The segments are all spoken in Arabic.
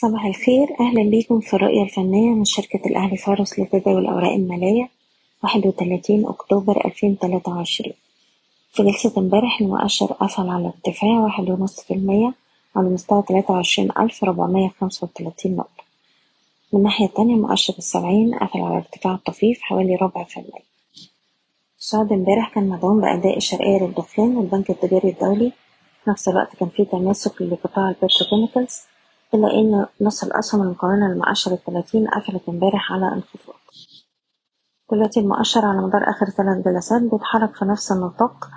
صباح الخير. أهلا بيكم في الرؤية الفنية من شركة الأهلي فارس لتداول الأوراق المالية واحد وتلاتين أكتوبر ألفين تلاتة وعشرين. في جلسة امبارح المؤشر قفل على ارتفاع واحد ونص في المية على مستوى تلاتة وعشرين ألف ربعمية خمسة وتلاتين نقطة. من الناحية التانية مؤشر السبعين قفل على ارتفاع طفيف حوالي ربع في المية. الصعد امبارح كان مدعوم بأداء الشرقية للدخان والبنك التجاري الدولي. في نفس الوقت كان في تماسك لقطاع البتروكيميكالز إلا إن نص الأسهم المكونة للمؤشر التلاتين قفلت امبارح على انخفاض دلوقتي المؤشر على مدار آخر ثلاث جلسات بيتحرك في نفس النطاق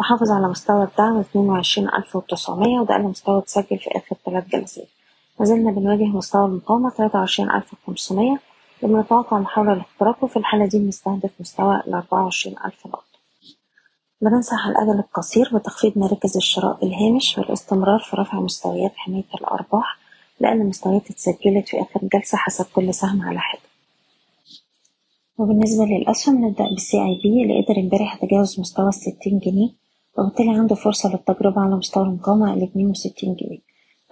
وحافظ على مستوى الدعم اتنين وعشرين ألف وتسعمية وده أقل مستوى اتسجل في آخر ثلاث جلسات. مازلنا بنواجه مستوى المقاومة تلاتة وعشرين ألف وخمسمية وبنتوقع محاولة لاختراقه في الحالة دي بنستهدف مستوى الأربعة وعشرين ألف نقطة. بننصح الأجل القصير بتخفيض مراكز الشراء بالهامش والاستمرار في رفع مستويات حماية الأرباح لأن المستويات اتسجلت في آخر جلسة حسب كل سهم على حدة. وبالنسبة للأسهم نبدأ بالسي أي بي اللي قدر امبارح يتجاوز مستوى الستين جنيه وبالتالي عنده فرصة للتجربة على مستوى المقاومة الاتنين وستين جنيه.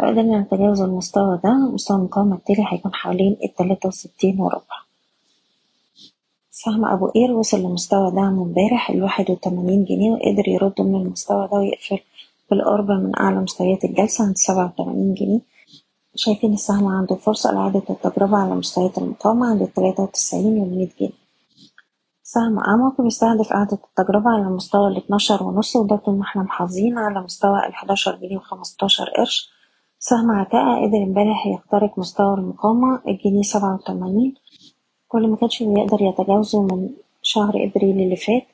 لو قدرنا نتجاوز المستوى ده مستوى المقاومة التالي هيكون حوالين التلاتة وستين وربع. سهم أبو قير وصل لمستوى دعمه امبارح الواحد وتمانين جنيه وقدر يرد من المستوى ده ويقفل بالقرب من أعلى مستويات الجلسة عند سبعة وتمانين جنيه. شايفين السهم عنده فرصة لإعادة التجربة على مستويات المقاومة عند التلاتة وتسعين والمية جنيه. سهم أعمق بيستهدف إعادة التجربة على مستوى الاتناشر ونص وده طول ما إحنا محافظين على مستوى الحداشر جنيه وخمستاشر قرش. سهم عتاقة قدر امبارح يخترق مستوى المقاومة الجنيه سبعة وتمانين. واللي مكانش بيقدر يتجاوزه من شهر إبريل اللي فات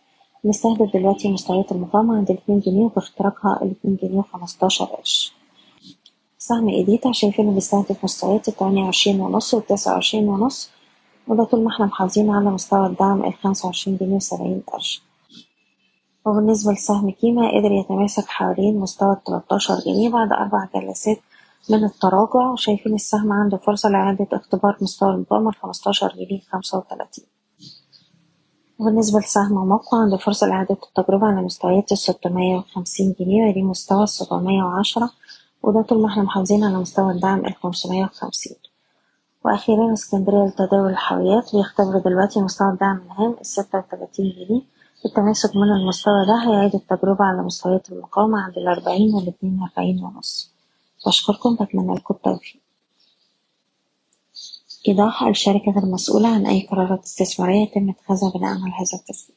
بنستهدف دلوقتي مستويات المقاومة عند الاتنين جنيه وباختراقها الاتنين جنيه وخمستاشر قرش. سهم إيديتا شايفينه بيستهدف مستويات التمانية وعشرين ونص والتسعة وعشرين ونص وده طول ما إحنا محافظين على مستوى الدعم الخمسة وعشرين جنيه وسبعين قرش. وبالنسبة لسهم كيما قدر يتماسك حوالين مستوى التلاتاشر جنيه بعد أربع جلسات من التراجع وشايفين السهم عنده فرصة لإعادة اختبار مستوى المقاومة الخمستاشر جنيه خمسة وتلاتين. وبالنسبة لسهم موقع عنده فرصة لإعادة التجربة على مستويات الستمية وخمسين جنيه ودي مستوى السبعمية وعشرة. وده طول ما إحنا محافظين على مستوى الدعم الخمسمية وخمسين. وأخيرا اسكندرية لتداول الحاويات بيختبروا دلوقتي مستوى الدعم الهام الستة وتلاتين جنيه. التماسك من المستوى ده هيعيد التجربة على مستويات المقاومة عند الأربعين والاتنين وأربعين ونص. بشكركم بتمنى لكم التوفيق. إيضاح الشركة غير مسؤولة عن أي قرارات استثمارية يتم اتخاذها بناء على هذا التسجيل